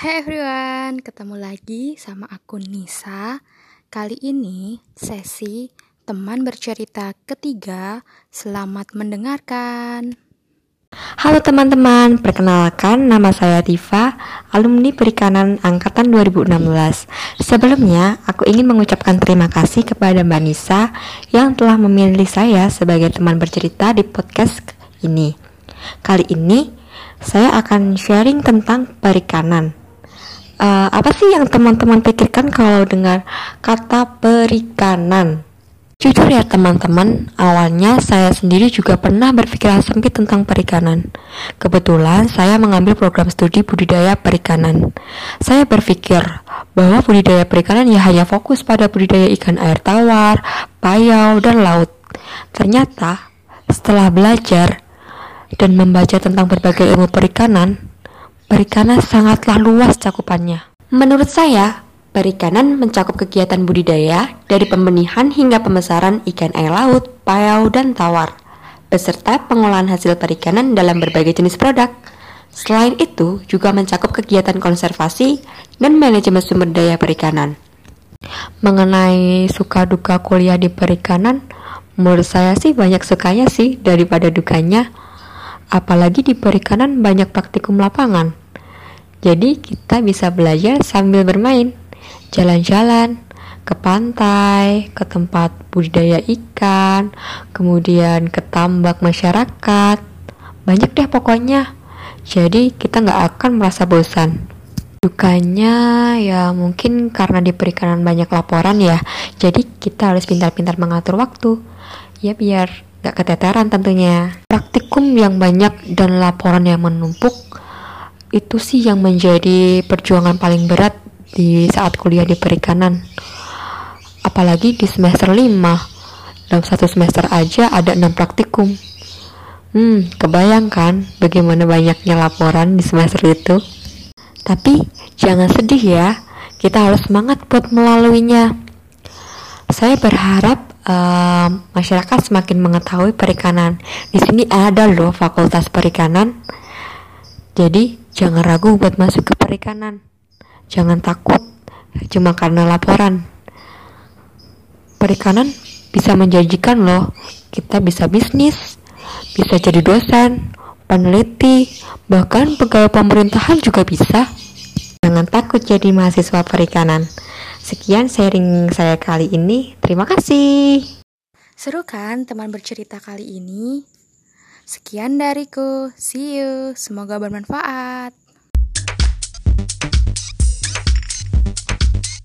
Hai everyone, ketemu lagi sama aku Nisa. Kali ini sesi teman bercerita ketiga. Selamat mendengarkan. Halo teman-teman, perkenalkan nama saya Tifa, alumni Perikanan Angkatan 2016. Sebelumnya, aku ingin mengucapkan terima kasih kepada Mbak Nisa yang telah memilih saya sebagai teman bercerita di podcast ini. Kali ini, saya akan sharing tentang perikanan. Uh, apa sih yang teman-teman pikirkan kalau dengar kata perikanan? Jujur ya teman-teman, awalnya saya sendiri juga pernah berpikiran sempit tentang perikanan. Kebetulan saya mengambil program studi budidaya perikanan. Saya berpikir bahwa budidaya perikanan ya hanya fokus pada budidaya ikan air tawar, payau, dan laut. Ternyata setelah belajar dan membaca tentang berbagai ilmu perikanan, perikanan sangatlah luas cakupannya. Menurut saya, Perikanan mencakup kegiatan budidaya dari pembenihan hingga pembesaran ikan air laut, payau, dan tawar, beserta pengolahan hasil perikanan dalam berbagai jenis produk. Selain itu, juga mencakup kegiatan konservasi dan manajemen sumber daya perikanan. Mengenai suka duka kuliah di perikanan, menurut saya sih banyak sukanya sih daripada dukanya. Apalagi di perikanan banyak praktikum lapangan. Jadi kita bisa belajar sambil bermain jalan-jalan ke pantai, ke tempat budidaya ikan, kemudian ke tambak masyarakat. Banyak deh pokoknya. Jadi kita nggak akan merasa bosan. Dukanya ya mungkin karena di perikanan banyak laporan ya. Jadi kita harus pintar-pintar mengatur waktu. Ya biar nggak keteteran tentunya. Praktikum yang banyak dan laporan yang menumpuk itu sih yang menjadi perjuangan paling berat di saat kuliah di perikanan. Apalagi di semester 5 dalam satu semester aja ada enam praktikum. Hmm kebayangkan bagaimana banyaknya laporan di semester itu? Tapi jangan sedih ya kita harus semangat buat melaluinya. Saya berharap uh, masyarakat semakin mengetahui perikanan. Di sini ada loh fakultas perikanan jadi jangan ragu buat masuk ke perikanan Jangan takut cuma karena laporan. Perikanan bisa menjanjikan loh. Kita bisa bisnis, bisa jadi dosen, peneliti, bahkan pegawai pemerintahan juga bisa. Jangan takut jadi mahasiswa perikanan. Sekian sharing saya kali ini. Terima kasih. Seru kan teman bercerita kali ini? Sekian dariku. See you. Semoga bermanfaat.